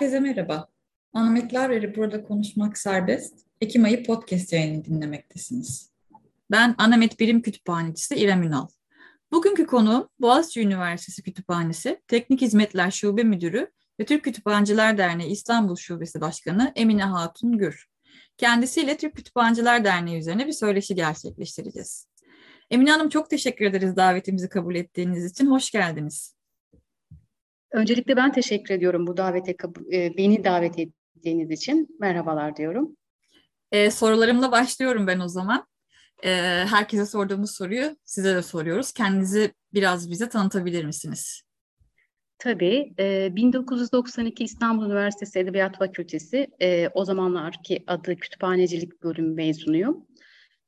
Herkese merhaba. Anometler Veri burada konuşmak serbest. Ekim ayı podcast yayını dinlemektesiniz. Ben Anamet Bilim Kütüphanecisi İrem Ünal. Bugünkü konuğum Boğaziçi Üniversitesi Kütüphanesi Teknik Hizmetler Şube Müdürü ve Türk Kütüphaneciler Derneği İstanbul Şubesi Başkanı Emine Hatun Gür. Kendisiyle Türk Kütüphaneciler Derneği üzerine bir söyleşi gerçekleştireceğiz. Emine Hanım çok teşekkür ederiz davetimizi kabul ettiğiniz için. Hoş geldiniz. Öncelikle ben teşekkür ediyorum bu davete e, beni davet ettiğiniz için. Merhabalar diyorum. Ee, sorularımla başlıyorum ben o zaman. Ee, herkese sorduğumuz soruyu size de soruyoruz. Kendinizi biraz bize tanıtabilir misiniz? Tabii. E, 1992 İstanbul Üniversitesi Edebiyat Fakültesi, e, o zamanlarki adı Kütüphanecilik Bölümü mezunuyum.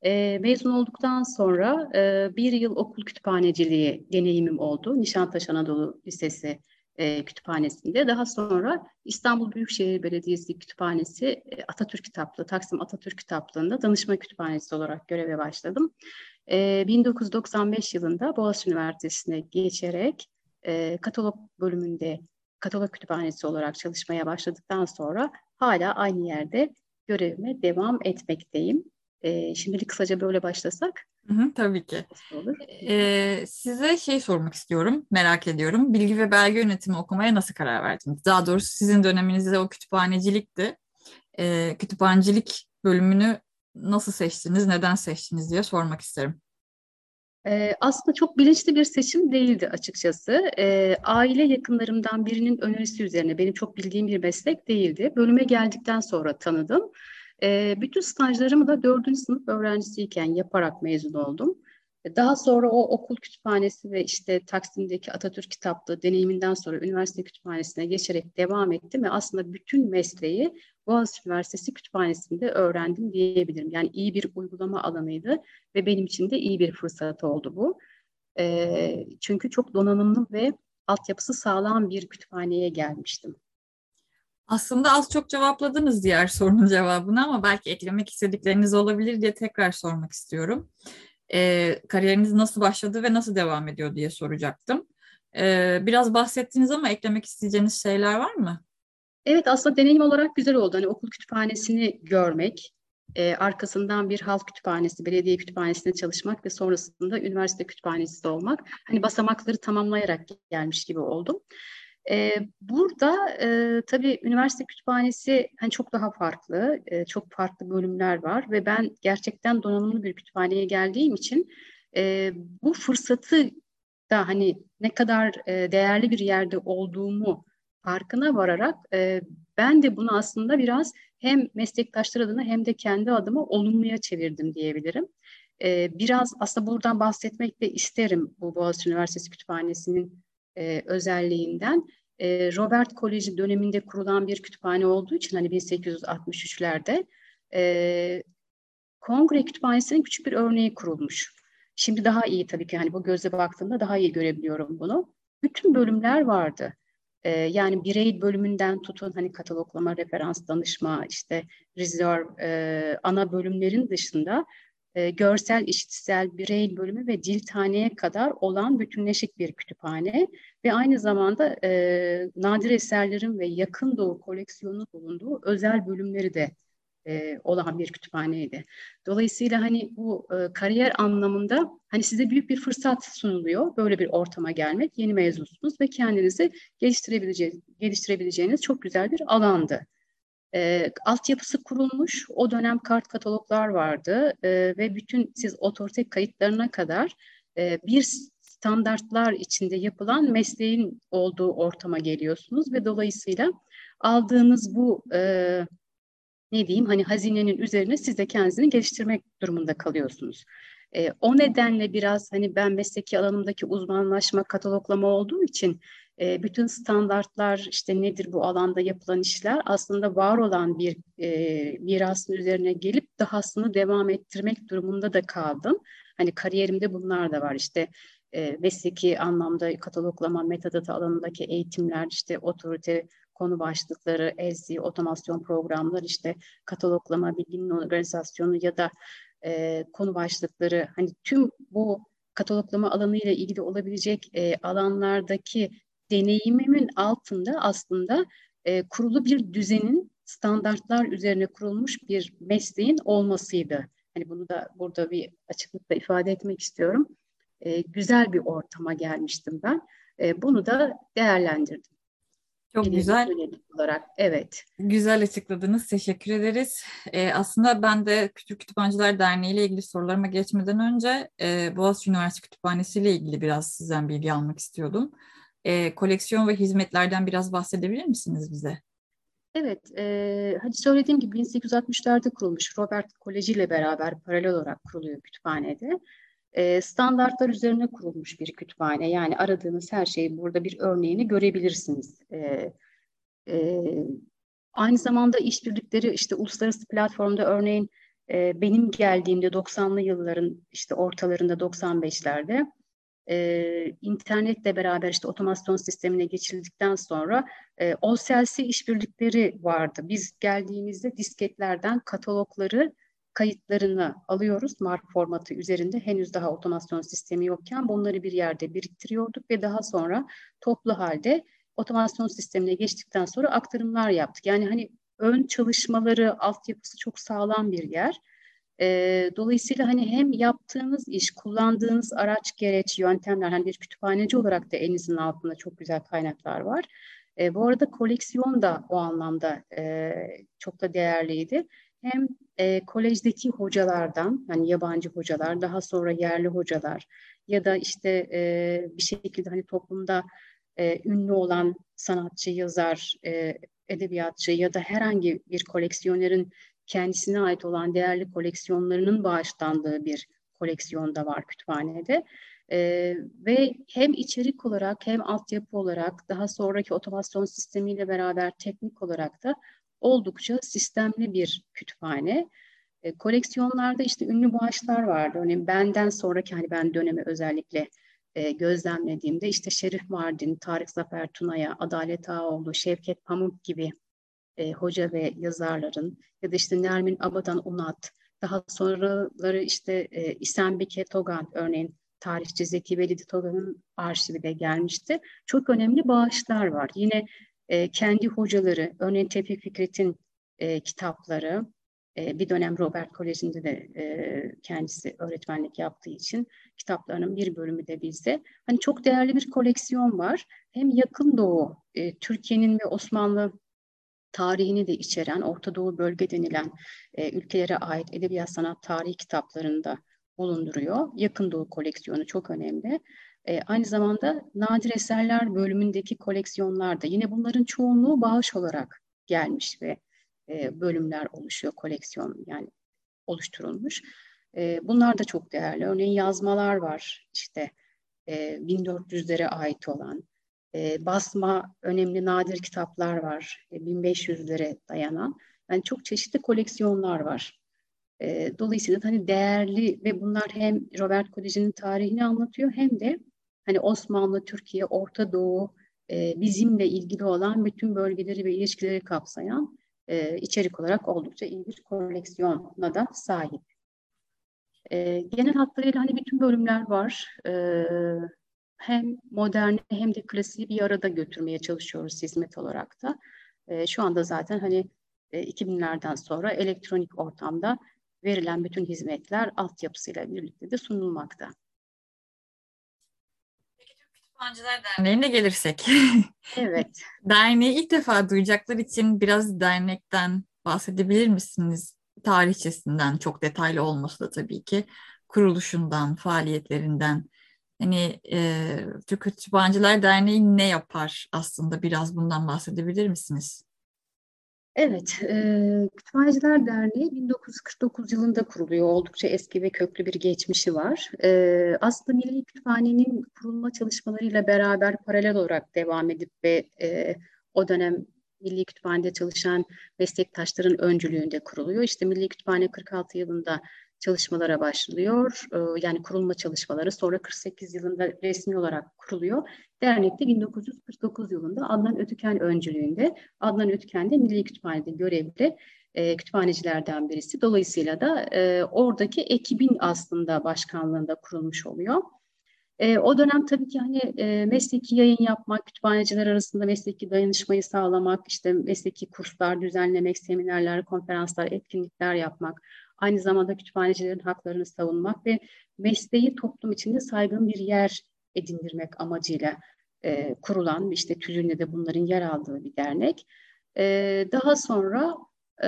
E, mezun olduktan sonra e, bir yıl okul kütüphaneciliği deneyimim oldu. Nişantaşı Anadolu Lisesi e, kütüphanesinde. Daha sonra İstanbul Büyükşehir Belediyesi Kütüphanesi e, Atatürk Kitaplığı, Taksim Atatürk Kitaplığı'nda danışma kütüphanesi olarak göreve başladım. E, 1995 yılında Boğaziçi Üniversitesi'ne geçerek e, katalog bölümünde katalog kütüphanesi olarak çalışmaya başladıktan sonra hala aynı yerde görevime devam etmekteyim. E, şimdilik kısaca böyle başlasak. Hı hı, tabii ki. Ee, size şey sormak istiyorum, merak ediyorum. Bilgi ve belge yönetimi okumaya nasıl karar verdiniz? Daha doğrusu sizin döneminizde o kütüphanecilikti. Ee, kütüphanecilik bölümünü nasıl seçtiniz, neden seçtiniz diye sormak isterim. Ee, aslında çok bilinçli bir seçim değildi açıkçası. Ee, aile yakınlarımdan birinin önerisi üzerine benim çok bildiğim bir meslek değildi. Bölüme geldikten sonra tanıdım. E, bütün stajlarımı da dördüncü sınıf öğrencisiyken yaparak mezun oldum. Daha sonra o okul kütüphanesi ve işte Taksim'deki Atatürk kitaplığı deneyiminden sonra üniversite kütüphanesine geçerek devam ettim ve aslında bütün mesleği Boğaziçi Üniversitesi kütüphanesinde öğrendim diyebilirim. Yani iyi bir uygulama alanıydı ve benim için de iyi bir fırsat oldu bu. E, çünkü çok donanımlı ve altyapısı sağlam bir kütüphaneye gelmiştim. Aslında az çok cevapladınız diğer sorunun cevabını ama belki eklemek istedikleriniz olabilir diye tekrar sormak istiyorum. Ee, kariyeriniz nasıl başladı ve nasıl devam ediyor diye soracaktım. Ee, biraz bahsettiniz ama eklemek isteyeceğiniz şeyler var mı? Evet aslında deneyim olarak güzel oldu. Hani okul kütüphanesini görmek, e, arkasından bir halk kütüphanesi, belediye kütüphanesinde çalışmak ve sonrasında üniversite kütüphanesi olmak. Hani basamakları tamamlayarak gelmiş gibi oldum. E, burada e, tabii üniversite kütüphanesi hani çok daha farklı, e, çok farklı bölümler var ve ben gerçekten donanımlı bir kütüphaneye geldiğim için e, bu fırsatı da hani ne kadar e, değerli bir yerde olduğumu farkına vararak e, ben de bunu aslında biraz hem meslektaşlar adına hem de kendi adıma olumluya çevirdim diyebilirim. E, biraz aslında buradan bahsetmek de isterim bu Boğaziçi Üniversitesi Kütüphanesi'nin e, özelliğinden. E, Robert Koleji döneminde kurulan bir kütüphane olduğu için hani 1863'lerde e, Kongre Kütüphanesi'nin küçük bir örneği kurulmuş. Şimdi daha iyi tabii ki hani bu gözle baktığımda daha iyi görebiliyorum bunu. Bütün bölümler vardı. Ee, yani birey bölümünden tutun hani kataloglama, referans, danışma, işte rezerv, e, ana bölümlerin dışında e, görsel, işitsel, birey bölümü ve diltaneye kadar olan bütünleşik bir kütüphane ve aynı zamanda e, nadir eserlerin ve yakın doğu koleksiyonu bulunduğu özel bölümleri de e, olan bir kütüphaneydi. Dolayısıyla hani bu e, kariyer anlamında hani size büyük bir fırsat sunuluyor böyle bir ortama gelmek. Yeni mezunsunuz ve kendinizi geliştirebileceğiniz, geliştirebileceğiniz çok güzel bir alandı. E, altyapısı kurulmuş, o dönem kart kataloglar vardı e, ve bütün siz otorite kayıtlarına kadar e, bir standartlar içinde yapılan mesleğin olduğu ortama geliyorsunuz ve dolayısıyla aldığınız bu e, ne diyeyim hani hazinenin üzerine siz de kendinizi geliştirmek durumunda kalıyorsunuz. E, o nedenle biraz hani ben mesleki alanımdaki uzmanlaşma, kataloglama olduğu için e, bütün standartlar işte nedir bu alanda yapılan işler? Aslında var olan bir e, mirasın üzerine gelip dahasını devam ettirmek durumunda da kaldım. Hani kariyerimde bunlar da var. İşte e, mesleki anlamda kataloglama, metadata alanındaki eğitimler, işte otorite konu başlıkları, LC, otomasyon programları, işte kataloglama, bilginin organizasyonu ya da e, konu başlıkları, hani tüm bu kataloglama alanıyla ilgili olabilecek e, alanlardaki deneyimimin altında aslında e, kurulu bir düzenin standartlar üzerine kurulmuş bir mesleğin olmasıydı. Hani bunu da burada bir açıklıkla ifade etmek istiyorum. E, güzel bir ortama gelmiştim ben. E, bunu da değerlendirdim. Çok güzel. olarak evet. Güzel açıkladınız. Teşekkür ederiz. Ee, aslında ben de Küçük Kütüphaneciler Derneği ile ilgili sorularıma geçmeden önce e, Boğaziçi Üniversitesi Kütüphanesi ile ilgili biraz sizden bilgi almak istiyordum. E, koleksiyon ve hizmetlerden biraz bahsedebilir misiniz bize? Evet, e, hadi söylediğim gibi 1860'larda kurulmuş Robert Koleji ile beraber paralel olarak kuruluyor kütüphanede. E, standartlar üzerine kurulmuş bir kütüphane. Yani aradığınız her şeyi burada bir örneğini görebilirsiniz. E, e, aynı zamanda işbirlikleri işte uluslararası platformda örneğin e, benim geldiğimde 90'lı yılların işte ortalarında 95'lerde e, internetle beraber işte otomasyon sistemine geçildikten sonra e, OSLC işbirlikleri vardı. Biz geldiğimizde disketlerden katalogları kayıtlarını alıyoruz mark formatı üzerinde henüz daha otomasyon sistemi yokken bunları bir yerde biriktiriyorduk ve daha sonra toplu halde otomasyon sistemine geçtikten sonra aktarımlar yaptık. Yani hani ön çalışmaları, altyapısı çok sağlam bir yer. E, dolayısıyla hani hem yaptığınız iş, kullandığınız araç, gereç, yöntemler, hani bir kütüphaneci olarak da elinizin altında çok güzel kaynaklar var. E, bu arada koleksiyon da o anlamda e, çok da değerliydi. Hem e, kolejdeki hocalardan, yani yabancı hocalar, daha sonra yerli hocalar ya da işte e, bir şekilde hani toplumda e, ünlü olan sanatçı, yazar, e, edebiyatçı ya da herhangi bir koleksiyonerin kendisine ait olan değerli koleksiyonlarının bağışlandığı bir koleksiyon da var kütüphanede. Ee, ve hem içerik olarak hem altyapı olarak daha sonraki otomasyon sistemiyle beraber teknik olarak da oldukça sistemli bir kütüphane. E, koleksiyonlarda işte ünlü bağışlar vardı. Örneğin benden sonraki hani ben dönemi özellikle e, gözlemlediğimde işte Şerif Mardin, Tarık Zafer Tuna'ya, Adalet Ağoğlu, Şevket Pamuk gibi e, hoca ve yazarların ya da işte Nermin Abadan Unat, daha sonraları işte e, İsembike Togan örneğin tarihçi Zeki Velidi Togan'ın arşivi de gelmişti. Çok önemli bağışlar var. Yine e, kendi hocaları, örneğin Tevfik Fikret'in e, kitapları, e, bir dönem Robert Koleji'nde de e, kendisi öğretmenlik yaptığı için kitaplarının bir bölümü de bizde. Hani çok değerli bir koleksiyon var. Hem yakın doğu, e, Türkiye'nin ve Osmanlı tarihini de içeren Orta Doğu bölge denilen e, ülkelere ait edebiyat sanat tarihi kitaplarında bulunduruyor. Yakın Doğu koleksiyonu çok önemli. E, aynı zamanda nadir eserler bölümündeki koleksiyonlarda yine bunların çoğunluğu bağış olarak gelmiş ve e, bölümler oluşuyor koleksiyon yani oluşturulmuş. E, bunlar da çok değerli. Örneğin yazmalar var işte e, 1400'lere ait olan e, basma önemli nadir kitaplar var. E, 1500'lere dayanan. Yani çok çeşitli koleksiyonlar var. E, dolayısıyla hani değerli ve bunlar hem Robert Koleji'nin tarihini anlatıyor hem de hani Osmanlı, Türkiye, Orta Doğu e, bizimle ilgili olan bütün bölgeleri ve ilişkileri kapsayan e, içerik olarak oldukça iyi bir koleksiyona da sahip. E, genel hatlarıyla hani bütün bölümler var. E, hem moderni hem de klasiği bir arada götürmeye çalışıyoruz hizmet olarak da. E, şu anda zaten hani e, 2000'lerden sonra elektronik ortamda verilen bütün hizmetler altyapısıyla birlikte de sunulmakta. Peki Türk Kütüphaneciler Derneği'ne gelirsek. Evet. Derneği ilk defa duyacaklar için biraz dernekten bahsedebilir misiniz? Tarihçesinden çok detaylı olması da tabii ki. Kuruluşundan, faaliyetlerinden Hani e, Türk Kütüphaneciler Derneği ne yapar aslında? Biraz bundan bahsedebilir misiniz? Evet, e, Kütüphaneciler Derneği 1949 yılında kuruluyor. Oldukça eski ve köklü bir geçmişi var. E, aslında Milli Kütüphane'nin kurulma çalışmalarıyla beraber paralel olarak devam edip ve e, o dönem Milli Kütüphane'de çalışan meslektaşların öncülüğünde kuruluyor. İşte Milli Kütüphane 46 yılında çalışmalara başlıyor. Ee, yani kurulma çalışmaları sonra 48 yılında resmi olarak kuruluyor. Dernek de 1949 yılında Adnan Ötüken öncülüğünde, Adnan Ötüken de Milli Kütüphane'de görevli e, kütüphanecilerden birisi. Dolayısıyla da e, oradaki ekibin aslında başkanlığında kurulmuş oluyor. E, o dönem tabii ki hani e, mesleki yayın yapmak, kütüphaneciler arasında mesleki dayanışmayı sağlamak, işte mesleki kurslar düzenlemek, seminerler, konferanslar, etkinlikler yapmak, aynı zamanda kütüphanecilerin haklarını savunmak ve mesleği toplum içinde saygın bir yer edindirmek amacıyla e, kurulan, işte TÜZÜ'nde de bunların yer aldığı bir dernek. E, daha sonra e,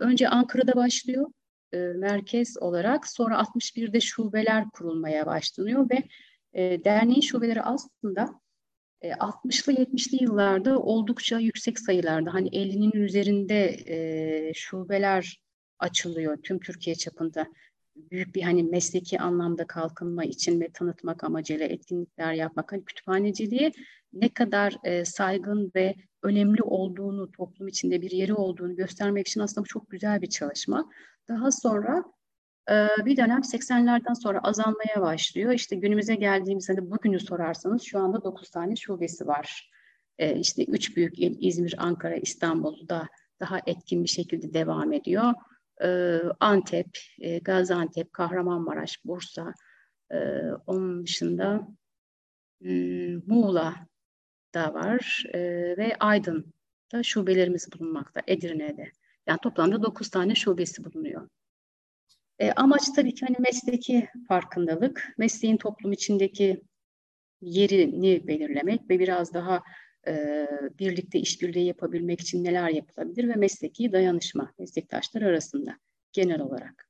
önce Ankara'da başlıyor e, merkez olarak, sonra 61'de şubeler kurulmaya başlanıyor ve e, derneğin şubeleri aslında e, 60'lı 70'li yıllarda oldukça yüksek sayılarda, hani 50'nin üzerinde e, şubeler açılıyor tüm Türkiye çapında büyük bir hani mesleki anlamda kalkınma için ve tanıtmak amacıyla etkinlikler yapmak. Hani kütüphaneciliği ne kadar e, saygın ve önemli olduğunu, toplum içinde bir yeri olduğunu göstermek için aslında çok güzel bir çalışma. Daha sonra e, bir dönem 80'lerden sonra azalmaya başlıyor. İşte günümüze geldiğimizde de bugünü sorarsanız şu anda 9 tane şubesi var. E, işte üç büyük il İzmir, Ankara, İstanbul'da daha etkin bir şekilde devam ediyor. Ee, Antep, e, Gaziantep, Kahramanmaraş, Bursa, e, onun dışında hmm, Muğla da var e, ve Aydın'da şubelerimiz bulunmakta, Edirne'de. Yani toplamda 9 tane şubesi bulunuyor. E, amaç tabii ki hani mesleki farkındalık, mesleğin toplum içindeki yerini belirlemek ve biraz daha e, birlikte işbirliği yapabilmek için neler yapılabilir ve mesleki dayanışma meslektaşlar arasında genel olarak.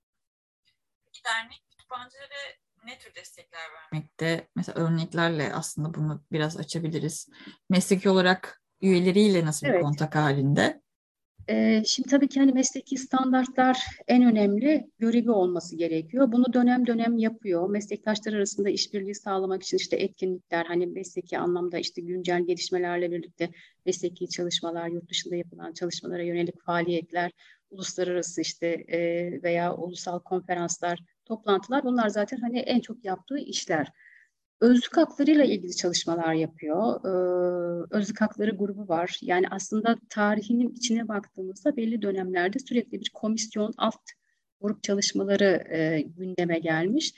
Dernek kütüphanelere ne tür destekler vermekte? Mesela örneklerle aslında bunu biraz açabiliriz. Mesleki olarak üyeleriyle nasıl bir evet. kontak halinde? Şimdi tabii ki hani mesleki standartlar en önemli görevi olması gerekiyor. Bunu dönem dönem yapıyor. Meslektaşlar arasında işbirliği sağlamak için işte etkinlikler, hani mesleki anlamda işte güncel gelişmelerle birlikte mesleki çalışmalar, yurt dışında yapılan çalışmalara yönelik faaliyetler, uluslararası işte veya ulusal konferanslar, toplantılar bunlar zaten hani en çok yaptığı işler özlük haklarıyla ilgili çalışmalar yapıyor. Ee, özlük hakları grubu var. Yani aslında tarihinin içine baktığımızda belli dönemlerde sürekli bir komisyon alt grup çalışmaları e, gündeme gelmiş.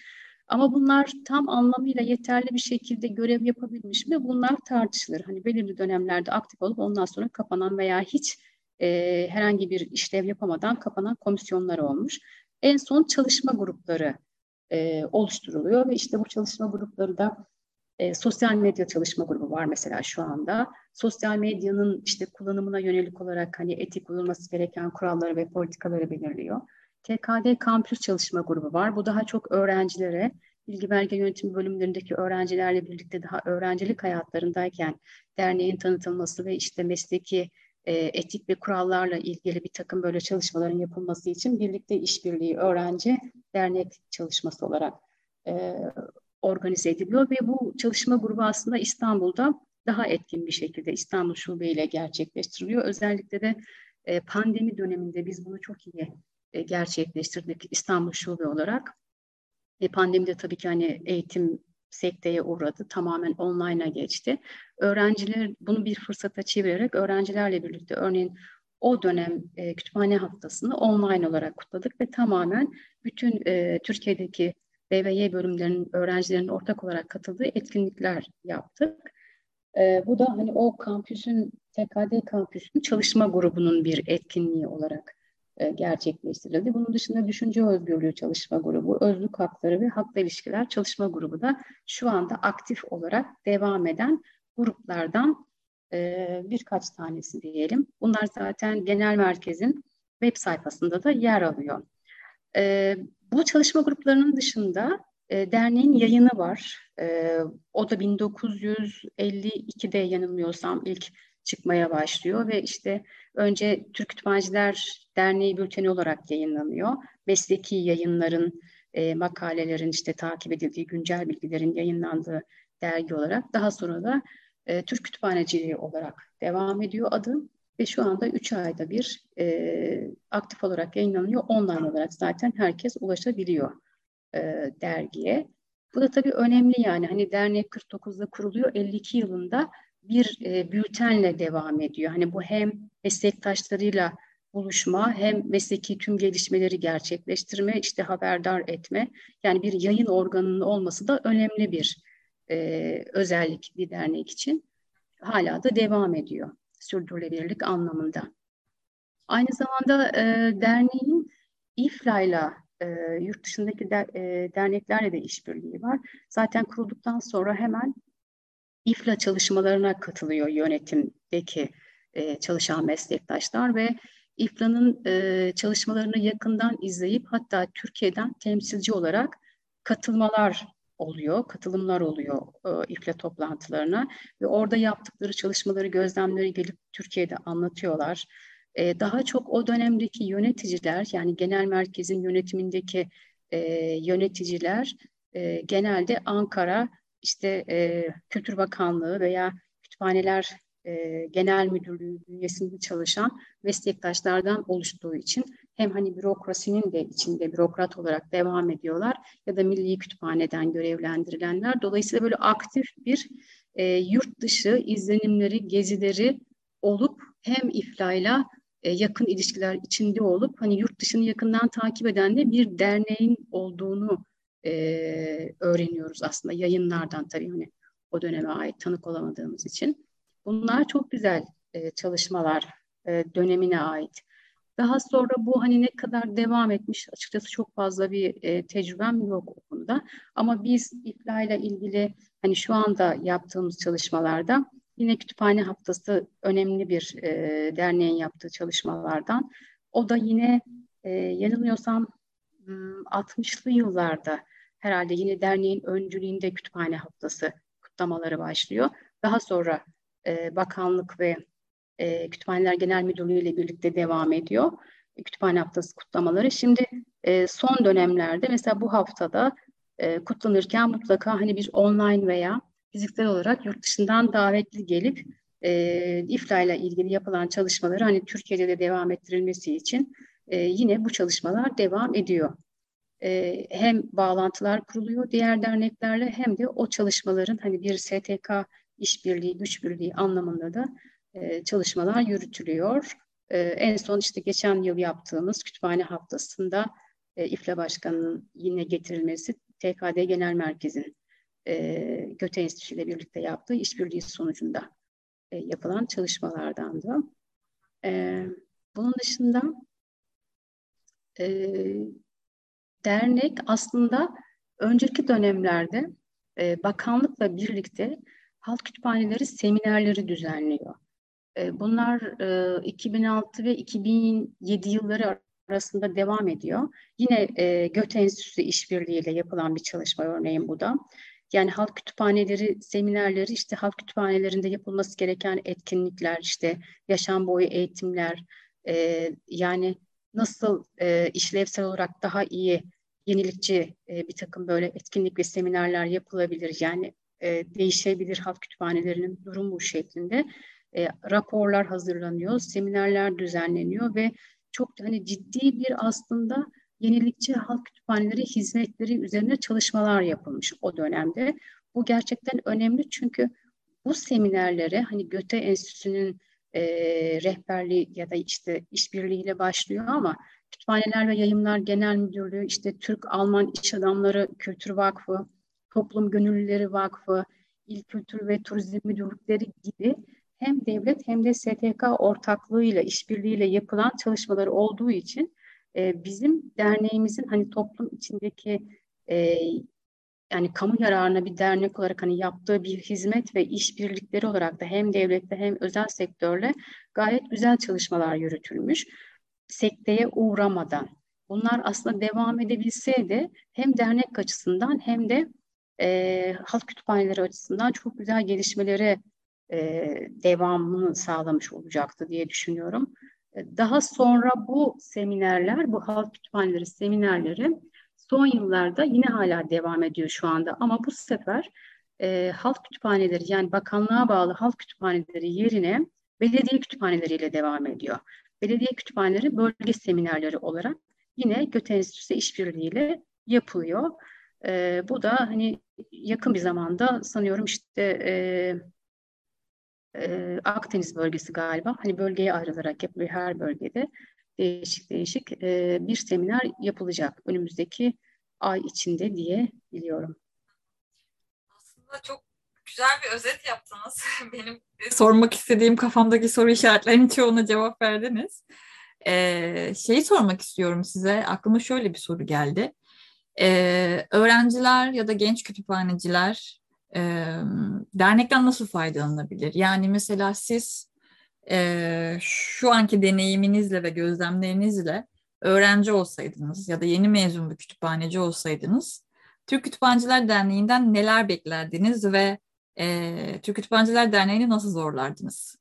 Ama bunlar tam anlamıyla yeterli bir şekilde görev yapabilmiş mi? Bunlar tartışılır. Hani belirli dönemlerde aktif olup ondan sonra kapanan veya hiç e, herhangi bir işlev yapamadan kapanan komisyonlar olmuş. En son çalışma grupları e, oluşturuluyor ve işte bu çalışma grupları da e, sosyal medya çalışma grubu var mesela şu anda. Sosyal medyanın işte kullanımına yönelik olarak hani etik uyulması gereken kuralları ve politikaları belirliyor. TKD kampüs çalışma grubu var. Bu daha çok öğrencilere, bilgi belge yönetimi bölümlerindeki öğrencilerle birlikte daha öğrencilik hayatlarındayken derneğin tanıtılması ve işte mesleki e, etik ve kurallarla ilgili bir takım böyle çalışmaların yapılması için birlikte işbirliği öğrenci dernek çalışması olarak e, organize ediliyor ve bu çalışma grubu aslında İstanbul'da daha etkin bir şekilde İstanbul Şube ile gerçekleştiriliyor. Özellikle de e, pandemi döneminde biz bunu çok iyi e, gerçekleştirdik İstanbul Şube olarak. E, pandemide tabii ki hani eğitim sekteye uğradı. Tamamen online'a geçti. Öğrenciler bunu bir fırsata çevirerek öğrencilerle birlikte örneğin o dönem e, kütüphane haftasını online olarak kutladık ve tamamen bütün e, Türkiye'deki Y bölümlerinin öğrencilerinin ortak olarak katıldığı etkinlikler yaptık. E, bu da hani o kampüsün, TKD kampüsün çalışma grubunun bir etkinliği olarak gerçekleştirildi. Bunun dışında düşünce özgürlüğü çalışma grubu, özlük hakları ve hakla ilişkiler çalışma grubu da şu anda aktif olarak devam eden gruplardan e, birkaç tanesi diyelim. Bunlar zaten genel merkezin web sayfasında da yer alıyor. E, bu çalışma gruplarının dışında derneğin yayını var. o da 1952'de yanılmıyorsam ilk çıkmaya başlıyor ve işte önce Türk Kütüphaneciler Derneği bülteni olarak yayınlanıyor. Mesleki yayınların, e, makalelerin işte takip edildiği, güncel bilgilerin yayınlandığı dergi olarak daha sonra da e, Türk Kütüphaneciliği olarak devam ediyor adı ve şu anda 3 ayda bir e, aktif olarak yayınlanıyor. Online olarak zaten herkes ulaşabiliyor e, dergiye. Bu da tabii önemli yani hani dernek 49'da kuruluyor 52 yılında bir e, bültenle devam ediyor. Hani bu hem meslektaşlarıyla buluşma hem mesleki tüm gelişmeleri gerçekleştirme, işte haberdar etme. Yani bir yayın organının olması da önemli bir e, özellik bir dernek için hala da devam ediyor sürdürülebilirlik anlamında. Aynı zamanda e, derneğin İFLA'yla e, yurt dışındaki de, e, derneklerle de işbirliği var. Zaten kurulduktan sonra hemen İFLA çalışmalarına katılıyor yönetimdeki e, çalışan meslektaşlar ve İFLA'nın e, çalışmalarını yakından izleyip hatta Türkiye'den temsilci olarak katılmalar oluyor, katılımlar oluyor e, İFLA toplantılarına ve orada yaptıkları çalışmaları, gözlemleri gelip Türkiye'de anlatıyorlar. E, daha çok o dönemdeki yöneticiler yani genel merkezin yönetimindeki e, yöneticiler e, genelde Ankara işte e, Kültür Bakanlığı veya Kütüphaneler e, Genel Müdürlüğü bünyesinde çalışan meslektaşlardan oluştuğu için hem hani bürokrasinin de içinde bürokrat olarak devam ediyorlar ya da Milli Kütüphane'den görevlendirilenler. Dolayısıyla böyle aktif bir e, yurt dışı izlenimleri, gezileri olup hem iflayla e, yakın ilişkiler içinde olup hani yurt dışını yakından takip eden de bir derneğin olduğunu e, öğreniyoruz aslında yayınlardan tabii hani o döneme ait tanık olamadığımız için. Bunlar çok güzel e, çalışmalar e, dönemine ait. Daha sonra bu hani ne kadar devam etmiş açıkçası çok fazla bir e, tecrübem yok o konuda. Ama biz İFLA ile ilgili hani şu anda yaptığımız çalışmalarda yine kütüphane haftası önemli bir e, derneğin yaptığı çalışmalardan. O da yine e, yanılmıyorsam 60'lı yıllarda herhalde yine derneğin öncülüğünde kütüphane haftası kutlamaları başlıyor. Daha sonra e, bakanlık ve e, Kütüphaneler Genel Müdürlüğü ile birlikte devam ediyor. E, kütüphane haftası kutlamaları. Şimdi e, son dönemlerde mesela bu haftada e, kutlanırken mutlaka hani bir online veya fiziksel olarak yurt dışından davetli gelip e, İFLA ile ilgili yapılan çalışmaları hani Türkiye'de de devam ettirilmesi için e, yine bu çalışmalar devam ediyor. E, hem bağlantılar kuruluyor diğer derneklerle hem de o çalışmaların hani bir STK işbirliği, güç birliği anlamında da e, çalışmalar yürütülüyor. E, en son işte geçen yıl yaptığımız kütüphane haftasında e, İFLA Başkanı'nın yine getirilmesi TKD Genel Merkez'in e, Göte Enstitüsü ile birlikte yaptığı işbirliği sonucunda yapılan çalışmalardandı. E, bunun dışında dernek aslında önceki dönemlerde e, bakanlıkla birlikte halk kütüphaneleri seminerleri düzenliyor. E, bunlar e, 2006 ve 2007 yılları arasında devam ediyor. Yine e, Göte Enstitüsü işbirliğiyle yapılan bir çalışma örneğin bu da. Yani halk kütüphaneleri, seminerleri işte halk kütüphanelerinde yapılması gereken etkinlikler, işte yaşam boyu eğitimler, e, yani nasıl e, işlevsel olarak daha iyi yenilikçi e, bir takım böyle etkinlik ve seminerler yapılabilir. Yani e, değişebilir halk kütüphanelerinin durumu şeklinde e, raporlar hazırlanıyor, seminerler düzenleniyor ve çok hani ciddi bir aslında yenilikçi halk kütüphaneleri hizmetleri üzerine çalışmalar yapılmış o dönemde. Bu gerçekten önemli çünkü bu seminerlere hani Göte Enstitüsü'nün e, rehberliği ya da işte işbirliğiyle başlıyor ama Kütüphaneler ve Yayınlar Genel Müdürlüğü, işte Türk-Alman İş Adamları Kültür Vakfı, Toplum Gönüllüleri Vakfı, İl Kültür ve Turizm Müdürlükleri gibi hem devlet hem de STK ortaklığıyla, işbirliğiyle yapılan çalışmaları olduğu için e, bizim derneğimizin hani toplum içindeki e, yani kamu yararına bir dernek olarak hani yaptığı bir hizmet ve işbirlikleri olarak da hem devlette hem özel sektörle gayet güzel çalışmalar yürütülmüş. Sekteye uğramadan. Bunlar aslında devam edebilseydi hem dernek açısından hem de e, halk kütüphaneleri açısından çok güzel gelişmelere e, devamını sağlamış olacaktı diye düşünüyorum. E, daha sonra bu seminerler, bu halk kütüphaneleri seminerleri son yıllarda yine hala devam ediyor şu anda. Ama bu sefer e, halk kütüphaneleri yani bakanlığa bağlı halk kütüphaneleri yerine belediye kütüphaneleriyle devam ediyor. Belediye kütüphaneleri bölge seminerleri olarak yine Göte Enstitüsü işbirliğiyle yapılıyor. E, bu da hani yakın bir zamanda sanıyorum işte e, e, Akdeniz bölgesi galiba hani bölgeye ayrılarak yapılıyor her bölgede değişik değişik e, bir seminer yapılacak önümüzdeki ay içinde diye biliyorum. Aslında çok güzel bir özet yaptınız. Benim sormak istediğim kafamdaki soru işaretlerinin çoğuna cevap verdiniz. Ee, şeyi sormak istiyorum size. Aklıma şöyle bir soru geldi. Ee, öğrenciler ya da genç kütüphaneciler e, dernekten nasıl faydalanabilir? Yani mesela siz e, şu anki deneyiminizle ve gözlemlerinizle öğrenci olsaydınız ya da yeni mezun bir kütüphaneci olsaydınız Türk Kütüphaneciler Derneği'nden neler beklerdiniz ve e, Türk Kütüphaneciler Derneği'ni nasıl zorlardınız?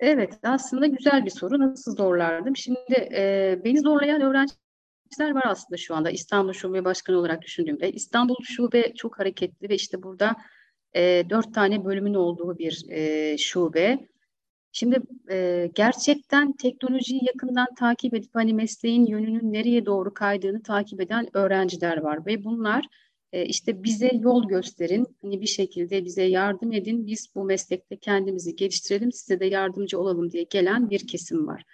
Evet, aslında güzel bir soru. Nasıl zorlardım? Şimdi e, beni zorlayan öğrenciler var aslında şu anda. İstanbul Şube Başkanı olarak düşündüğümde. İstanbul Şube çok hareketli ve işte burada e, dört tane bölümün olduğu bir e, şube. Şimdi e, gerçekten teknolojiyi yakından takip edip hani mesleğin yönünün nereye doğru kaydığını takip eden öğrenciler var ve bunlar e, işte bize yol gösterin, hani bir şekilde bize yardım edin, biz bu meslekte kendimizi geliştirelim, size de yardımcı olalım diye gelen bir kesim var.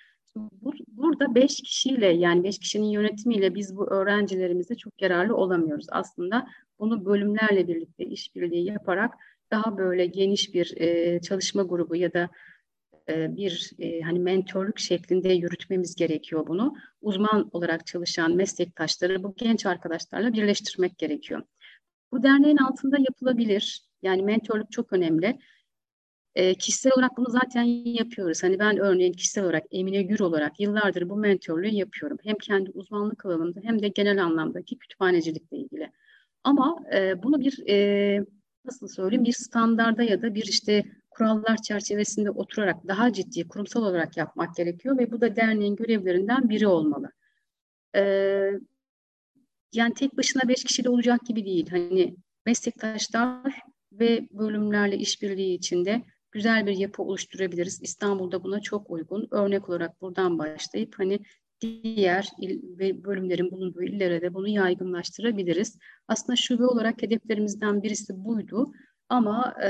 Burada beş kişiyle yani beş kişinin yönetimiyle biz bu öğrencilerimize çok yararlı olamıyoruz. Aslında bunu bölümlerle birlikte işbirliği yaparak daha böyle geniş bir e, çalışma grubu ya da bir e, hani mentorluk şeklinde yürütmemiz gerekiyor bunu. Uzman olarak çalışan meslektaşları bu genç arkadaşlarla birleştirmek gerekiyor. Bu derneğin altında yapılabilir. Yani mentorluk çok önemli. E, kişisel olarak bunu zaten yapıyoruz. Hani ben örneğin kişisel olarak Emine Gür olarak yıllardır bu mentorluğu yapıyorum. Hem kendi uzmanlık alanımda hem de genel anlamdaki kütüphanecilikle ilgili. Ama e, bunu bir e, nasıl söyleyeyim bir standarda ya da bir işte kurallar çerçevesinde oturarak daha ciddi kurumsal olarak yapmak gerekiyor ve bu da derneğin görevlerinden biri olmalı. Ee, yani tek başına beş kişi de olacak gibi değil. Hani meslektaşlar ve bölümlerle işbirliği içinde güzel bir yapı oluşturabiliriz. İstanbul'da buna çok uygun. Örnek olarak buradan başlayıp hani diğer il ve bölümlerin bulunduğu illere de bunu yaygınlaştırabiliriz. Aslında şube olarak hedeflerimizden birisi buydu. Ama e,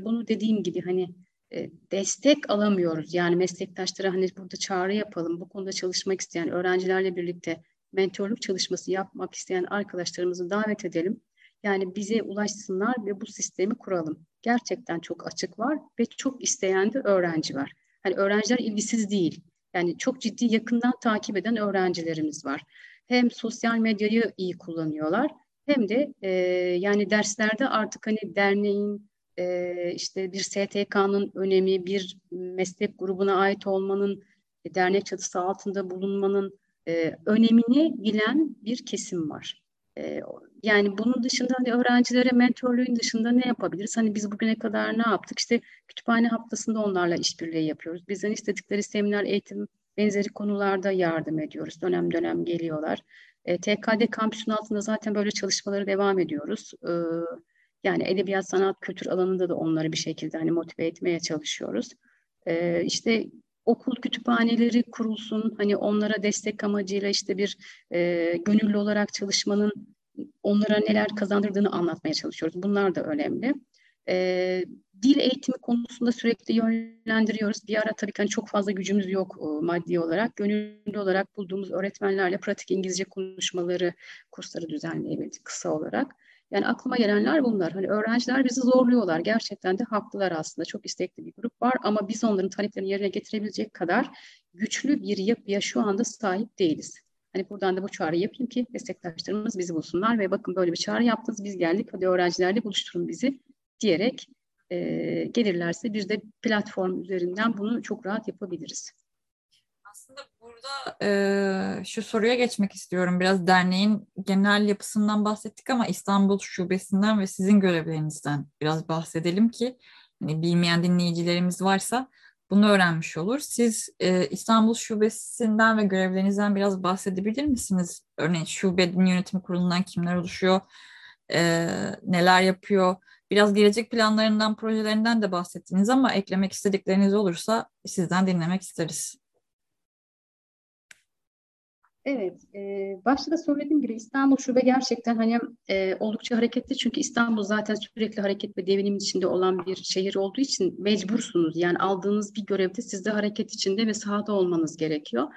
bunu dediğim gibi hani e, destek alamıyoruz. Yani meslektaşlara hani burada çağrı yapalım, bu konuda çalışmak isteyen öğrencilerle birlikte mentorluk çalışması yapmak isteyen arkadaşlarımızı davet edelim. Yani bize ulaşsınlar ve bu sistemi kuralım. Gerçekten çok açık var ve çok isteyen de öğrenci var. Hani öğrenciler ilgisiz değil. Yani çok ciddi yakından takip eden öğrencilerimiz var. Hem sosyal medyayı iyi kullanıyorlar hem de e, yani derslerde artık hani derneğin e, işte bir STK'nın önemi, bir meslek grubuna ait olmanın, e, dernek çatısı altında bulunmanın e, önemini bilen bir kesim var. E, yani bunun dışında hani öğrencilere mentorluğun dışında ne yapabiliriz? Hani biz bugüne kadar ne yaptık? İşte kütüphane haftasında onlarla işbirliği yapıyoruz. Bizden istedikleri seminer, eğitim benzeri konularda yardım ediyoruz. Dönem dönem geliyorlar. E, TKD kampüsün altında zaten böyle çalışmaları devam ediyoruz. E, yani edebiyat, sanat, kültür alanında da onları bir şekilde hani motive etmeye çalışıyoruz. E, işte okul kütüphaneleri kurulsun, hani onlara destek amacıyla işte bir e, gönüllü olarak çalışmanın onlara neler kazandırdığını anlatmaya çalışıyoruz. Bunlar da önemli. E, dil eğitimi konusunda sürekli yönlendiriyoruz. Bir ara tabii ki hani çok fazla gücümüz yok o, maddi olarak. Gönüllü olarak bulduğumuz öğretmenlerle pratik İngilizce konuşmaları kursları düzenleyebildik kısa olarak. Yani aklıma gelenler bunlar. Hani öğrenciler bizi zorluyorlar. Gerçekten de haklılar aslında. Çok istekli bir grup var ama biz onların taleplerini yerine getirebilecek kadar güçlü bir yapıya şu anda sahip değiliz. Hani buradan da bu çağrı yapayım ki meslektaşlarımız bizi bulsunlar ve bakın böyle bir çağrı yaptınız, biz geldik, hadi öğrencilerle buluşturun bizi diyerek e, gelirlerse bir de platform üzerinden bunu çok rahat yapabiliriz. Aslında burada e, şu soruya geçmek istiyorum. Biraz derneğin genel yapısından bahsettik ama İstanbul Şubesi'nden ve sizin görevlerinizden biraz bahsedelim ki hani bilmeyen dinleyicilerimiz varsa bunu öğrenmiş olur. Siz e, İstanbul Şubesi'nden ve görevlerinizden biraz bahsedebilir misiniz? Örneğin şubenin yönetim kurulundan kimler oluşuyor, e, neler yapıyor? Biraz gelecek planlarından, projelerinden de bahsettiniz ama eklemek istedikleriniz olursa sizden dinlemek isteriz. Evet, e, başta da söylediğim gibi İstanbul Şube gerçekten hani e, oldukça hareketli çünkü İstanbul zaten sürekli hareket ve devrimin içinde olan bir şehir olduğu için mecbursunuz. Yani aldığınız bir görevde siz de hareket içinde ve sahada olmanız gerekiyor.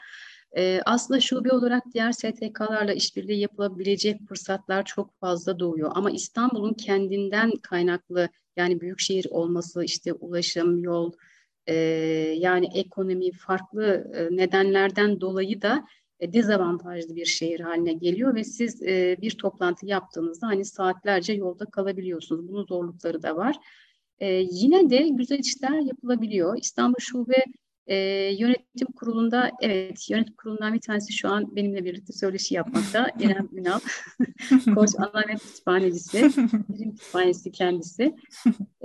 Aslında şube olarak diğer STK'larla işbirliği yapılabilecek fırsatlar çok fazla doğuyor. Ama İstanbul'un kendinden kaynaklı yani büyükşehir olması, işte ulaşım, yol, yani ekonomi farklı nedenlerden dolayı da e, dezavantajlı bir şehir haline geliyor ve siz bir toplantı yaptığınızda hani saatlerce yolda kalabiliyorsunuz. Bunun zorlukları da var. E, yine de güzel işler yapılabiliyor. İstanbul Şube e, yönetim kurulunda, evet yönetim kurulundan bir tanesi şu an benimle birlikte söyleşi yapmakta. İrem Ünal, Koç Anamet Kütüphanecisi, birim kütüphanesi kendisi.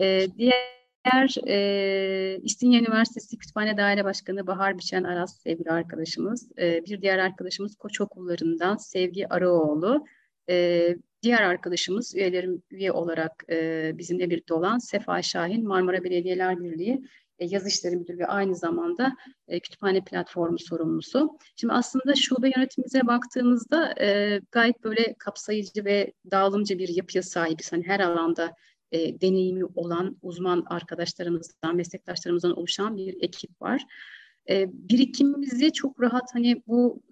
E, diğer e, İstinye Üniversitesi Kütüphane Daire Başkanı Bahar Biçen Aras sevgili arkadaşımız. E, bir diğer arkadaşımız Koç Okullarından Sevgi Araoğlu. E, diğer arkadaşımız üyelerim üye olarak e, bizimle birlikte olan Sefa Şahin Marmara Belediyeler Birliği e, yazı işleri müdürü ve aynı zamanda e, kütüphane platformu sorumlusu. Şimdi aslında şube yönetimimize baktığımızda e, gayet böyle kapsayıcı ve dağılımcı bir yapıya sahibiz. Hani her alanda deneyimi olan uzman arkadaşlarımızdan, meslektaşlarımızdan oluşan bir ekip var. E, birikimimizi çok rahat hani bu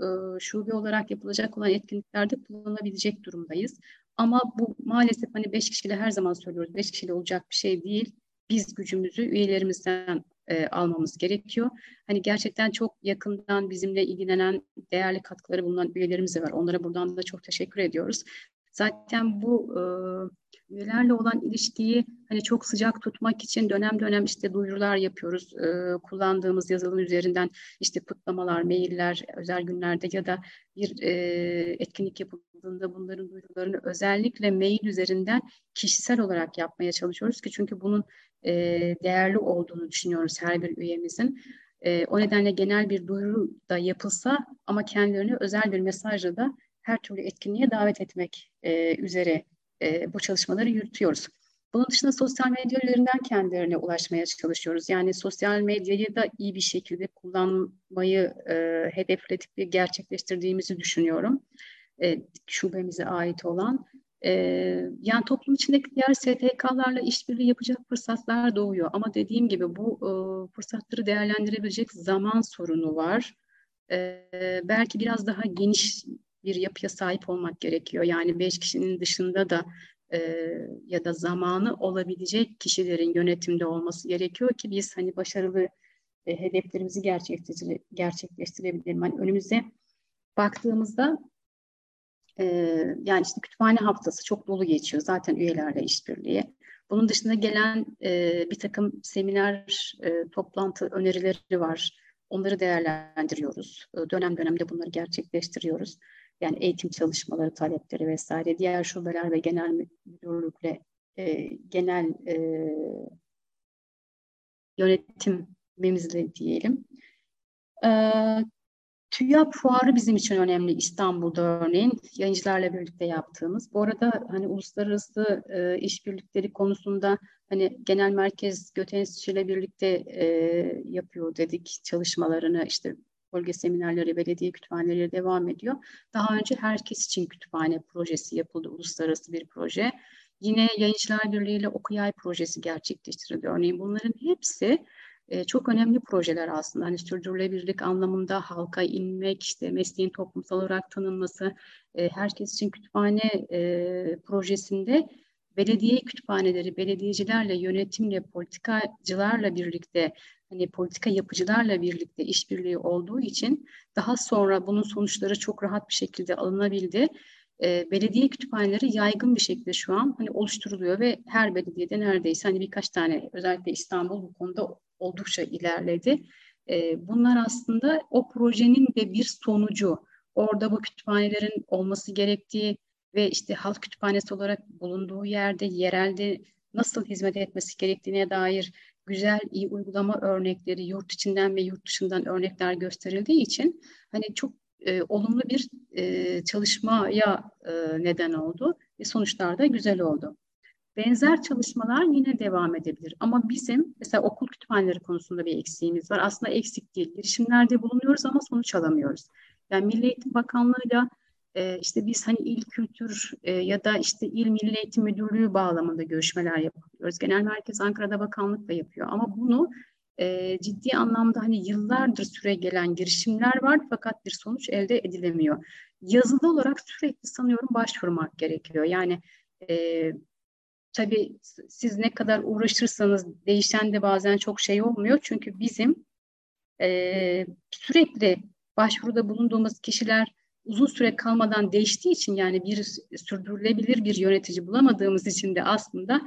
şube olarak yapılacak olan etkinliklerde kullanabilecek durumdayız. Ama bu maalesef hani beş kişiyle her zaman söylüyoruz, beş kişiyle olacak bir şey değil biz gücümüzü üyelerimizden e, almamız gerekiyor. Hani gerçekten çok yakından bizimle ilgilenen değerli katkıları bulunan üyelerimiz de var. Onlara buradan da çok teşekkür ediyoruz. Zaten bu e, üyelerle olan ilişkiyi hani çok sıcak tutmak için dönem dönem işte duyurular yapıyoruz. E, kullandığımız yazılım üzerinden işte kutlamalar, mailler, özel günlerde ya da bir e, etkinlik yapıldığında bunların duyurularını özellikle mail üzerinden kişisel olarak yapmaya çalışıyoruz ki çünkü bunun e, değerli olduğunu düşünüyoruz her bir üyemizin. E, o nedenle genel bir duyuru da yapılsa ama kendilerini özel bir mesajla da her türlü etkinliğe davet etmek e, üzere e, bu çalışmaları yürütüyoruz. Bunun dışında sosyal medya üzerinden kendilerine ulaşmaya çalışıyoruz. Yani sosyal medyayı da iyi bir şekilde kullanmayı e, hedefledik ve gerçekleştirdiğimizi düşünüyorum. E, şubemize ait olan. E, yani toplum içindeki diğer STK'larla işbirliği yapacak fırsatlar doğuyor. Ama dediğim gibi bu e, fırsatları değerlendirebilecek zaman sorunu var. E, belki biraz daha geniş bir yapıya sahip olmak gerekiyor. Yani beş kişinin dışında da e, ya da zamanı olabilecek kişilerin yönetimde olması gerekiyor ki biz hani başarılı e, hedeflerimizi gerçekleştire, gerçekleştirebilelim. Hani önümüze baktığımızda e, yani işte kütüphane haftası çok dolu geçiyor zaten üyelerle işbirliği. Bunun dışında gelen e, bir takım seminer, e, toplantı önerileri var. Onları değerlendiriyoruz. E, dönem dönemde bunları gerçekleştiriyoruz. Yani eğitim çalışmaları, talepleri vesaire. Diğer şubeler ve genel müdürlükle e, genel e, yönetimimizle diyelim. E, TÜYAP fuarı bizim için önemli İstanbul'da örneğin yayıncılarla birlikte yaptığımız. Bu arada hani uluslararası e, işbirlikleri konusunda hani genel merkez Göte Enstitüsü ile birlikte e, yapıyor dedik çalışmalarını işte bölge seminerleri, belediye kütüphaneleri devam ediyor. Daha önce herkes için kütüphane projesi yapıldı, uluslararası bir proje. Yine Yayıncılar Birliği ile Okuyay projesi gerçekleştirildi. Örneğin bunların hepsi e, çok önemli projeler aslında. Hani sürdürülebilirlik anlamında halka inmek, işte mesleğin toplumsal olarak tanınması, e, herkes için kütüphane e, projesinde belediye kütüphaneleri, belediyecilerle, yönetimle, politikacılarla birlikte hani politika yapıcılarla birlikte işbirliği olduğu için daha sonra bunun sonuçları çok rahat bir şekilde alınabildi. E, belediye kütüphaneleri yaygın bir şekilde şu an hani oluşturuluyor ve her belediyede neredeyse hani birkaç tane özellikle İstanbul bu konuda oldukça ilerledi. E, bunlar aslında o projenin de bir sonucu. Orada bu kütüphanelerin olması gerektiği ve işte halk kütüphanesi olarak bulunduğu yerde yerelde nasıl hizmet etmesi gerektiğine dair güzel, iyi uygulama örnekleri yurt içinden ve yurt dışından örnekler gösterildiği için hani çok e, olumlu bir e, çalışmaya e, neden oldu ve sonuçlar da güzel oldu. Benzer çalışmalar yine devam edebilir ama bizim mesela okul kütüphaneleri konusunda bir eksiğimiz var. Aslında eksik değil. Girişimlerde bulunuyoruz ama sonuç alamıyoruz. Yani Milli Eğitim Bakanlığı'yla e, işte biz hani il kültür e, ya da işte il milli eğitim müdürlüğü bağlamında görüşmeler yapıyoruz. Genel merkez Ankara'da bakanlık da yapıyor ama bunu e, ciddi anlamda hani yıllardır süre gelen girişimler var fakat bir sonuç elde edilemiyor. Yazılı olarak sürekli sanıyorum başvurmak gerekiyor. Yani e, tabii siz ne kadar uğraşırsanız değişen de bazen çok şey olmuyor. Çünkü bizim e, sürekli başvuruda bulunduğumuz kişiler uzun süre kalmadan değiştiği için yani bir sürdürülebilir bir yönetici bulamadığımız için de aslında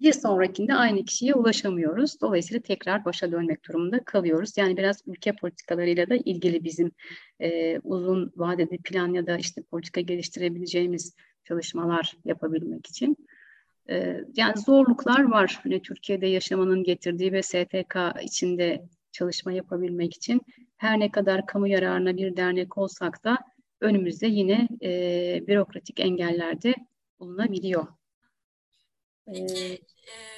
bir sonrakinde aynı kişiye ulaşamıyoruz. Dolayısıyla tekrar başa dönmek durumunda kalıyoruz. Yani biraz ülke politikalarıyla da ilgili bizim e, uzun vadede plan ya da işte politika geliştirebileceğimiz çalışmalar yapabilmek için. E, yani zorluklar var. Hani Türkiye'de yaşamanın getirdiği ve STK içinde çalışma yapabilmek için her ne kadar kamu yararına bir dernek olsak da önümüzde yine e, bürokratik engeller de bulunabiliyor. Peki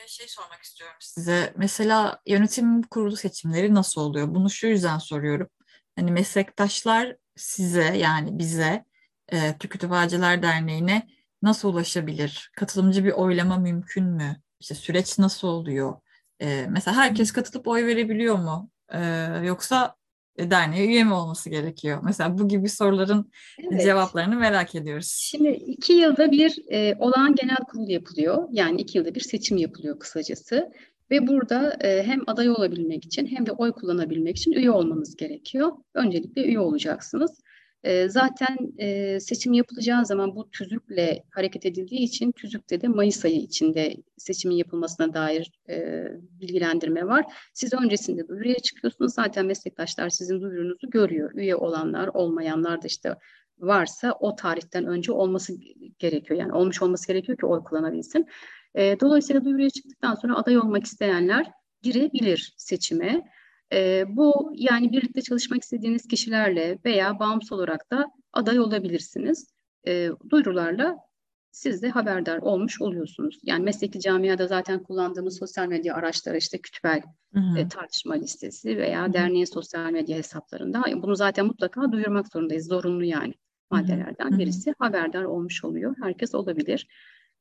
şey sormak istiyorum size. Mesela yönetim kurulu seçimleri nasıl oluyor? Bunu şu yüzden soruyorum. Hani meslektaşlar size yani bize e, Türk Kütüphaneciler Derneği'ne nasıl ulaşabilir? Katılımcı bir oylama mümkün mü? İşte süreç nasıl oluyor? E, mesela herkes katılıp oy verebiliyor mu? E, yoksa e, derneğe üye mi olması gerekiyor? Mesela bu gibi soruların evet. cevaplarını merak ediyoruz. Şimdi iki yılda bir e, olağan genel kurul yapılıyor. Yani iki yılda bir seçim yapılıyor kısacası. Ve burada e, hem aday olabilmek için hem de oy kullanabilmek için üye olmanız gerekiyor. Öncelikle üye olacaksınız. E, zaten e, seçim yapılacağı zaman bu tüzükle hareket edildiği için tüzükte de Mayıs ayı içinde seçimin yapılmasına dair e, bilgilendirme var. Siz öncesinde duyuruya çıkıyorsunuz. Zaten meslektaşlar sizin duyurunuzu görüyor. Üye olanlar, olmayanlar da işte varsa o tarihten önce olması gerekiyor. Yani olmuş olması gerekiyor ki oy kullanabilsin. E, dolayısıyla duyuruya çıktıktan sonra aday olmak isteyenler girebilir seçime. E, bu yani birlikte çalışmak istediğiniz kişilerle veya bağımsız olarak da aday olabilirsiniz. E, duyurularla siz de haberdar olmuş oluyorsunuz. Yani mesleki camiada zaten kullandığımız sosyal medya araçları işte kütüpel E, tartışma listesi veya hı hı. derneğin sosyal medya hesaplarında. Bunu zaten mutlaka duyurmak zorundayız. Zorunlu yani maddelerden hı hı. birisi haberdar olmuş oluyor. Herkes olabilir.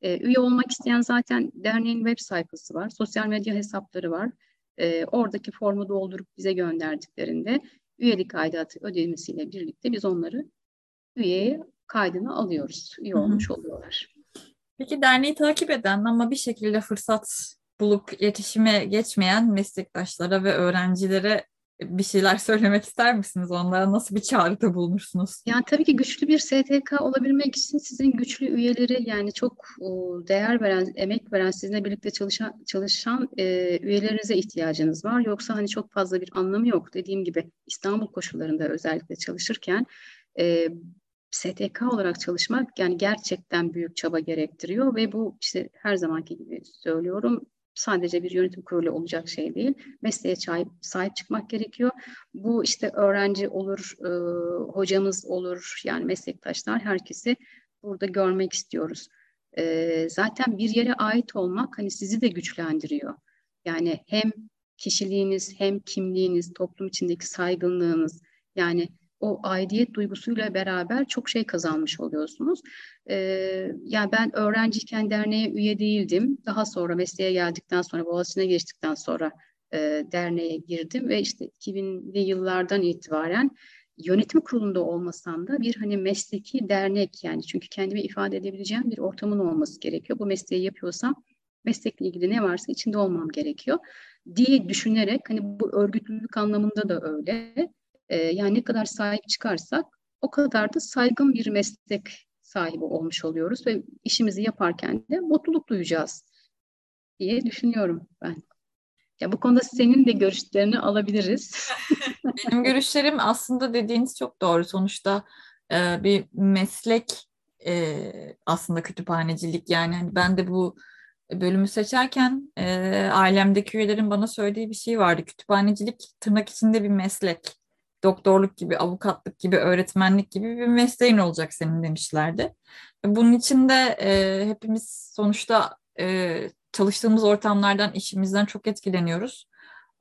E, üye olmak isteyen zaten derneğin web sayfası var. Sosyal medya hesapları var e, oradaki formu doldurup bize gönderdiklerinde üyelik aidatı ödemesiyle birlikte biz onları üyeye kaydını alıyoruz. Üye olmuş Hı-hı. oluyorlar. Peki derneği takip eden ama bir şekilde fırsat bulup iletişime geçmeyen meslektaşlara ve öğrencilere bir şeyler söylemek ister misiniz? Onlara nasıl bir çağrıda bulunursunuz? Yani tabii ki güçlü bir STK olabilmek için sizin güçlü üyeleri yani çok değer veren, emek veren, sizinle birlikte çalışan, çalışan e, üyelerinize ihtiyacınız var. Yoksa hani çok fazla bir anlamı yok. Dediğim gibi İstanbul koşullarında özellikle çalışırken e, STK olarak çalışmak yani gerçekten büyük çaba gerektiriyor ve bu işte her zamanki gibi söylüyorum sadece bir yönetim kurulu olacak şey değil. Mesleğe sahip, sahip çıkmak gerekiyor. Bu işte öğrenci olur, e, hocamız olur, yani meslektaşlar herkesi burada görmek istiyoruz. E, zaten bir yere ait olmak hani sizi de güçlendiriyor. Yani hem kişiliğiniz hem kimliğiniz, toplum içindeki saygınlığınız yani o aidiyet duygusuyla beraber çok şey kazanmış oluyorsunuz. Ee, yani ben öğrenciyken derneğe üye değildim. Daha sonra mesleğe geldikten sonra, Boğaziçi'ne geçtikten sonra e, derneğe girdim ve işte 2000'li yıllardan itibaren yönetim kurulunda olmasam da bir hani mesleki dernek yani çünkü kendimi ifade edebileceğim bir ortamın olması gerekiyor. Bu mesleği yapıyorsam meslekle ilgili ne varsa içinde olmam gerekiyor diye düşünerek hani bu örgütlülük anlamında da öyle e, yani ne kadar sahip çıkarsak o kadar da saygın bir meslek sahibi olmuş oluyoruz ve işimizi yaparken de mutluluk duyacağız diye düşünüyorum ben. Ya bu konuda senin de görüşlerini alabiliriz. Benim görüşlerim aslında dediğiniz çok doğru. Sonuçta e, bir meslek e, aslında kütüphanecilik yani hani ben de bu bölümü seçerken e, ailemdeki üyelerin bana söylediği bir şey vardı. Kütüphanecilik tırnak içinde bir meslek doktorluk gibi, avukatlık gibi, öğretmenlik gibi bir mesleğin olacak senin demişlerdi. Bunun için de e, hepimiz sonuçta e, çalıştığımız ortamlardan, işimizden çok etkileniyoruz.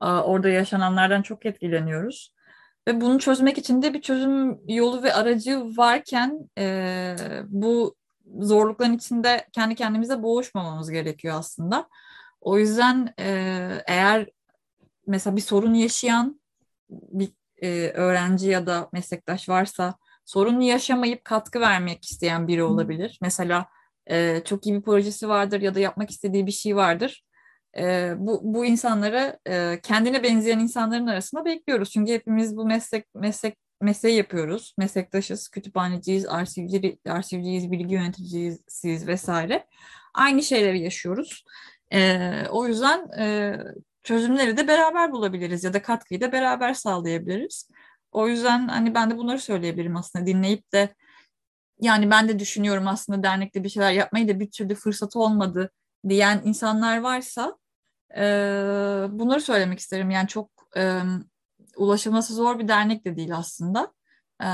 E, orada yaşananlardan çok etkileniyoruz. Ve bunu çözmek için de bir çözüm yolu ve aracı varken e, bu zorlukların içinde kendi kendimize boğuşmamamız gerekiyor aslında. O yüzden e, eğer mesela bir sorun yaşayan bir e, öğrenci ya da meslektaş varsa sorunu yaşamayıp katkı vermek isteyen biri olabilir. Mesela e, çok iyi bir projesi vardır ya da yapmak istediği bir şey vardır. E, bu, bu insanları e, kendine benzeyen insanların arasında bekliyoruz. Çünkü hepimiz bu meslek meslek mesleği yapıyoruz. Meslektaşız, kütüphaneciyiz, arşivci, arşivciyiz, bilgi yöneticisiyiz vesaire. Aynı şeyleri yaşıyoruz. E, o yüzden e, çözümleri de beraber bulabiliriz ya da katkıyı da beraber sağlayabiliriz. O yüzden hani ben de bunları söyleyebilirim aslında dinleyip de yani ben de düşünüyorum aslında dernekte bir şeyler yapmayı da bir türlü fırsatı olmadı diyen insanlar varsa e, bunları söylemek isterim. Yani çok e, ulaşılması zor bir dernek de değil aslında. E,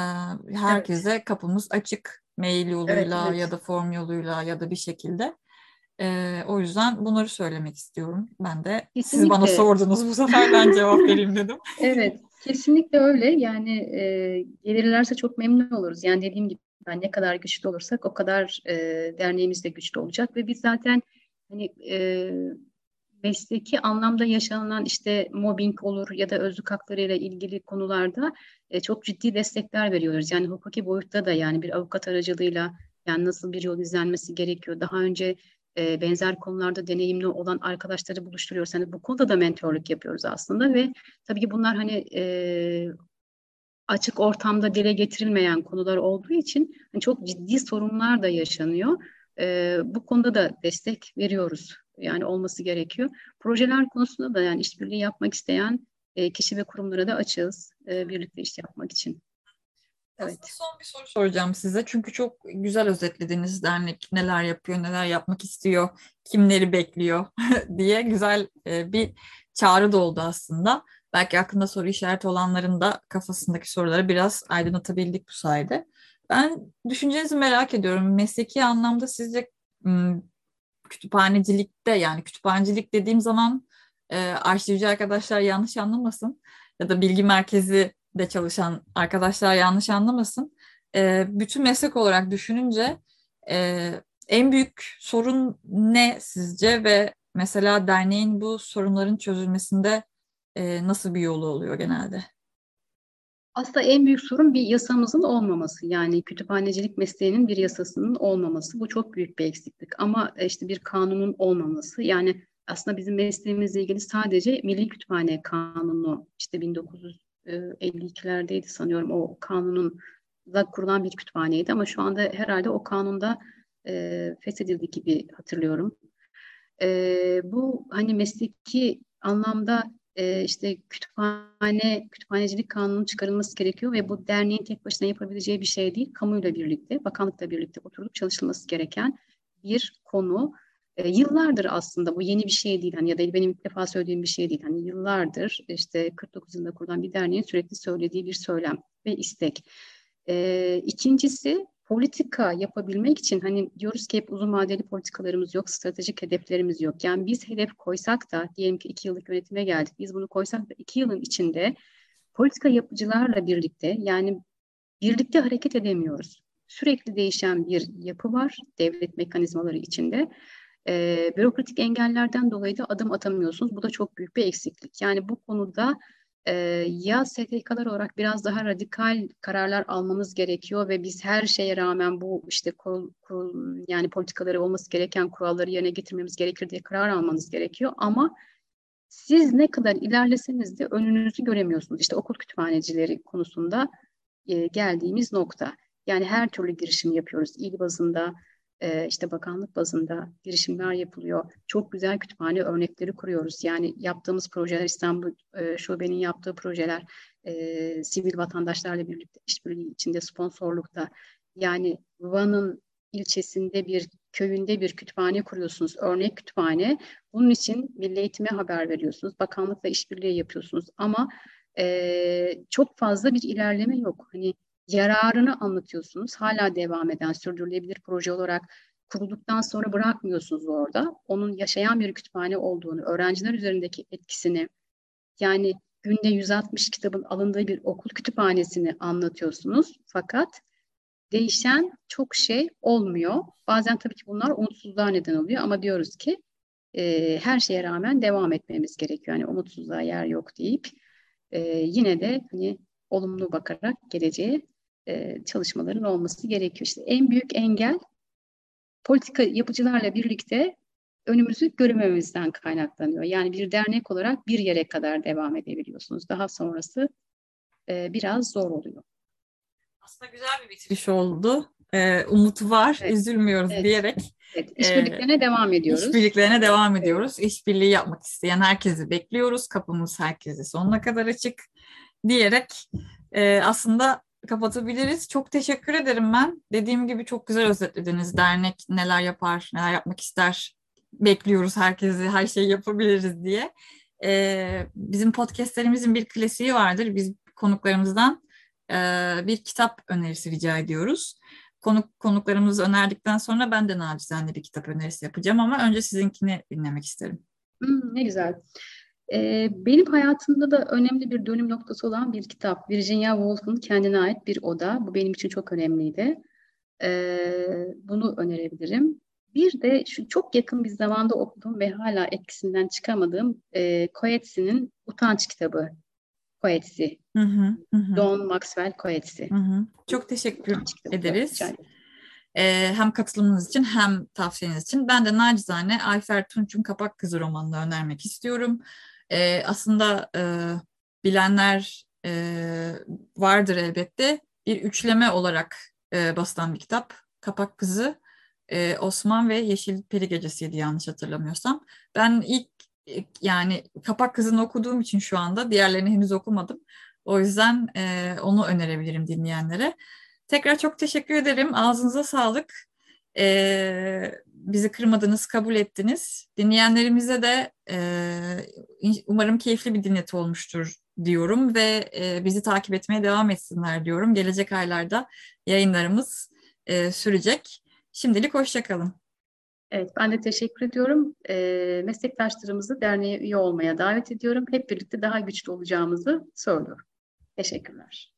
herkese evet. kapımız açık mail yoluyla evet, evet. ya da form yoluyla ya da bir şekilde. E, o yüzden bunları söylemek istiyorum. Ben de Kesinlikle. siz bana sordunuz bu sefer ben cevap vereyim dedim. evet. Kesinlikle öyle. Yani e, gelirlerse çok memnun oluruz. Yani dediğim gibi yani ne kadar güçlü olursak o kadar e, derneğimiz de güçlü olacak ve biz zaten hani e, mesleki anlamda yaşanan işte mobbing olur ya da özlük hakları ile ilgili konularda e, çok ciddi destekler veriyoruz. Yani hukuki boyutta da yani bir avukat aracılığıyla yani nasıl bir yol izlenmesi gerekiyor. Daha önce e, benzer konularda deneyimli olan arkadaşları buluşturuyoruz. Hani bu konuda da mentorluk yapıyoruz aslında ve tabii ki bunlar hani e, açık ortamda dile getirilmeyen konular olduğu için hani çok ciddi sorunlar da yaşanıyor. E, bu konuda da destek veriyoruz. Yani olması gerekiyor. Projeler konusunda da yani işbirliği yapmak isteyen e, kişi ve kurumlara da açığız e, birlikte iş yapmak için. Evet. Aslında son bir soru soracağım size. Çünkü çok güzel özetlediniz dernek neler yapıyor, neler yapmak istiyor, kimleri bekliyor diye güzel e, bir çağrı da oldu aslında. Belki aklında soru işareti olanların da kafasındaki soruları biraz aydınlatabildik bu sayede. Ben düşüncenizi merak ediyorum. Mesleki anlamda sizce kütüphanecilikte yani kütüphanecilik dediğim zaman e, arşivci arkadaşlar yanlış anlamasın ya da bilgi merkezi de çalışan arkadaşlar yanlış anlamasın. E, bütün meslek olarak düşününce e, en büyük sorun ne sizce ve mesela derneğin bu sorunların çözülmesinde e, nasıl bir yolu oluyor genelde? Aslında en büyük sorun bir yasamızın olmaması. Yani kütüphanecilik mesleğinin bir yasasının olmaması. Bu çok büyük bir eksiklik. Ama işte bir kanunun olmaması. Yani aslında bizim mesleğimizle ilgili sadece Milli Kütüphane Kanunu işte 1952'lerdeydi sanıyorum o kanunun da kurulan bir kütüphaneydi ama şu anda herhalde o kanunda e, feshedildi gibi hatırlıyorum. E, bu hani mesleki anlamda e, işte kütüphane, kütüphanecilik kanunu çıkarılması gerekiyor ve bu derneğin tek başına yapabileceği bir şey değil. Kamuyla birlikte, bakanlıkla birlikte oturup çalışılması gereken bir konu. E, yıllardır aslında bu yeni bir şey değil hani ya da benim ilk defa söylediğim bir şey değil. Hani yıllardır işte 49 yılında kurulan bir derneğin sürekli söylediği bir söylem ve istek. E, ikincisi politika yapabilmek için hani diyoruz ki hep uzun vadeli politikalarımız yok, stratejik hedeflerimiz yok. Yani biz hedef koysak da diyelim ki iki yıllık yönetime geldik. Biz bunu koysak da iki yılın içinde politika yapıcılarla birlikte yani birlikte hareket edemiyoruz. Sürekli değişen bir yapı var devlet mekanizmaları içinde. E, bürokratik engellerden dolayı da adım atamıyorsunuz. Bu da çok büyük bir eksiklik. Yani bu konuda e, ya STK'lar olarak biraz daha radikal kararlar almamız gerekiyor ve biz her şeye rağmen bu işte kurul, kurul yani politikaları olması gereken kuralları yerine getirmemiz gerekir diye karar almanız gerekiyor ama siz ne kadar ilerleseniz de önünüzü göremiyorsunuz. İşte okul kütüphanecileri konusunda e, geldiğimiz nokta. Yani her türlü girişim yapıyoruz. İl bazında, e, işte bakanlık bazında girişimler yapılıyor. Çok güzel kütüphane örnekleri kuruyoruz. Yani yaptığımız projeler İstanbul e, Şube'nin yaptığı projeler e, sivil vatandaşlarla birlikte işbirliği içinde sponsorlukta. Yani Van'ın ilçesinde bir köyünde bir kütüphane kuruyorsunuz. Örnek kütüphane. Bunun için Milli Eğitim'e haber veriyorsunuz. Bakanlıkla işbirliği yapıyorsunuz. Ama e, çok fazla bir ilerleme yok. Hani yararını anlatıyorsunuz. Hala devam eden sürdürülebilir proje olarak kurulduktan sonra bırakmıyorsunuz orada. Onun yaşayan bir kütüphane olduğunu, öğrenciler üzerindeki etkisini, yani günde 160 kitabın alındığı bir okul kütüphanesini anlatıyorsunuz. Fakat değişen çok şey olmuyor. Bazen tabii ki bunlar umutsuzluğa neden oluyor ama diyoruz ki e, her şeye rağmen devam etmemiz gerekiyor. Yani umutsuzluğa yer yok deyip e, yine de hani olumlu bakarak geleceğe e, çalışmaların olması gerekiyor. İşte en büyük engel politika yapıcılarla birlikte önümüzü göremememizden kaynaklanıyor. Yani bir dernek olarak bir yere kadar devam edebiliyorsunuz. Daha sonrası e, biraz zor oluyor. Aslında güzel bir bitiriş oldu. Ee, umut var, evet. üzülmüyoruz evet. diyerek. Evet, işbirliklerine ee, devam ediyoruz. İşbirliklerine devam ediyoruz. Evet. İşbirliği yapmak isteyen herkesi bekliyoruz. Kapımız herkese sonuna kadar açık diyerek e, aslında kapatabiliriz. Çok teşekkür ederim ben. Dediğim gibi çok güzel özetlediniz. Dernek neler yapar, neler yapmak ister. Bekliyoruz herkesi, her şeyi yapabiliriz diye. Ee, bizim podcastlerimizin bir klasiği vardır. Biz konuklarımızdan e, bir kitap önerisi rica ediyoruz. Konuk konuklarımızı önerdikten sonra ben de nacizane bir kitap önerisi yapacağım ama önce sizinkini dinlemek isterim. Hmm, ne güzel. Ee, benim hayatımda da önemli bir dönüm noktası olan bir kitap. Virginia Woolf'un Kendine Ait Bir Oda. Bu benim için çok önemliydi. Ee, bunu önerebilirim. Bir de şu çok yakın bir zamanda okudum ve hala etkisinden çıkamadığım e, Coetze'nin Utanç kitabı. Coetzee. Hı hı, hı. Don Maxwell Coetzee. Hı hı. Çok teşekkür ederiz. Ee, hem katılımınız için hem tavsiyeniz için. Ben de nacizane Ayfer Tunç'un Kapak Kızı romanını önermek istiyorum. Ee, aslında e, bilenler e, vardır elbette. Bir üçleme olarak e, basılan bir kitap. Kapak Kızı, e, Osman ve Yeşil Peri Gecesi'ydi yanlış hatırlamıyorsam. Ben ilk yani Kapak Kızı'nı okuduğum için şu anda diğerlerini henüz okumadım. O yüzden e, onu önerebilirim dinleyenlere. Tekrar çok teşekkür ederim. Ağzınıza sağlık. E, bizi kırmadınız, kabul ettiniz. Dinleyenlerimize de e, umarım keyifli bir dinleti olmuştur diyorum ve e, bizi takip etmeye devam etsinler diyorum. Gelecek aylarda yayınlarımız e, sürecek. Şimdilik hoşçakalın. Evet, ben de teşekkür ediyorum. E, meslektaşlarımızı derneğe üye olmaya davet ediyorum. Hep birlikte daha güçlü olacağımızı söylüyorum. Teşekkürler.